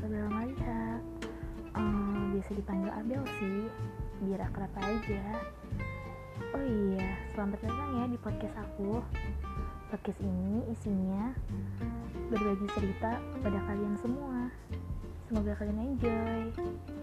saudara Maria um, biasa dipanggil Abel sih biar akrab aja. Oh iya selamat datang ya di podcast aku. Podcast ini isinya berbagi cerita kepada kalian semua. Semoga kalian enjoy.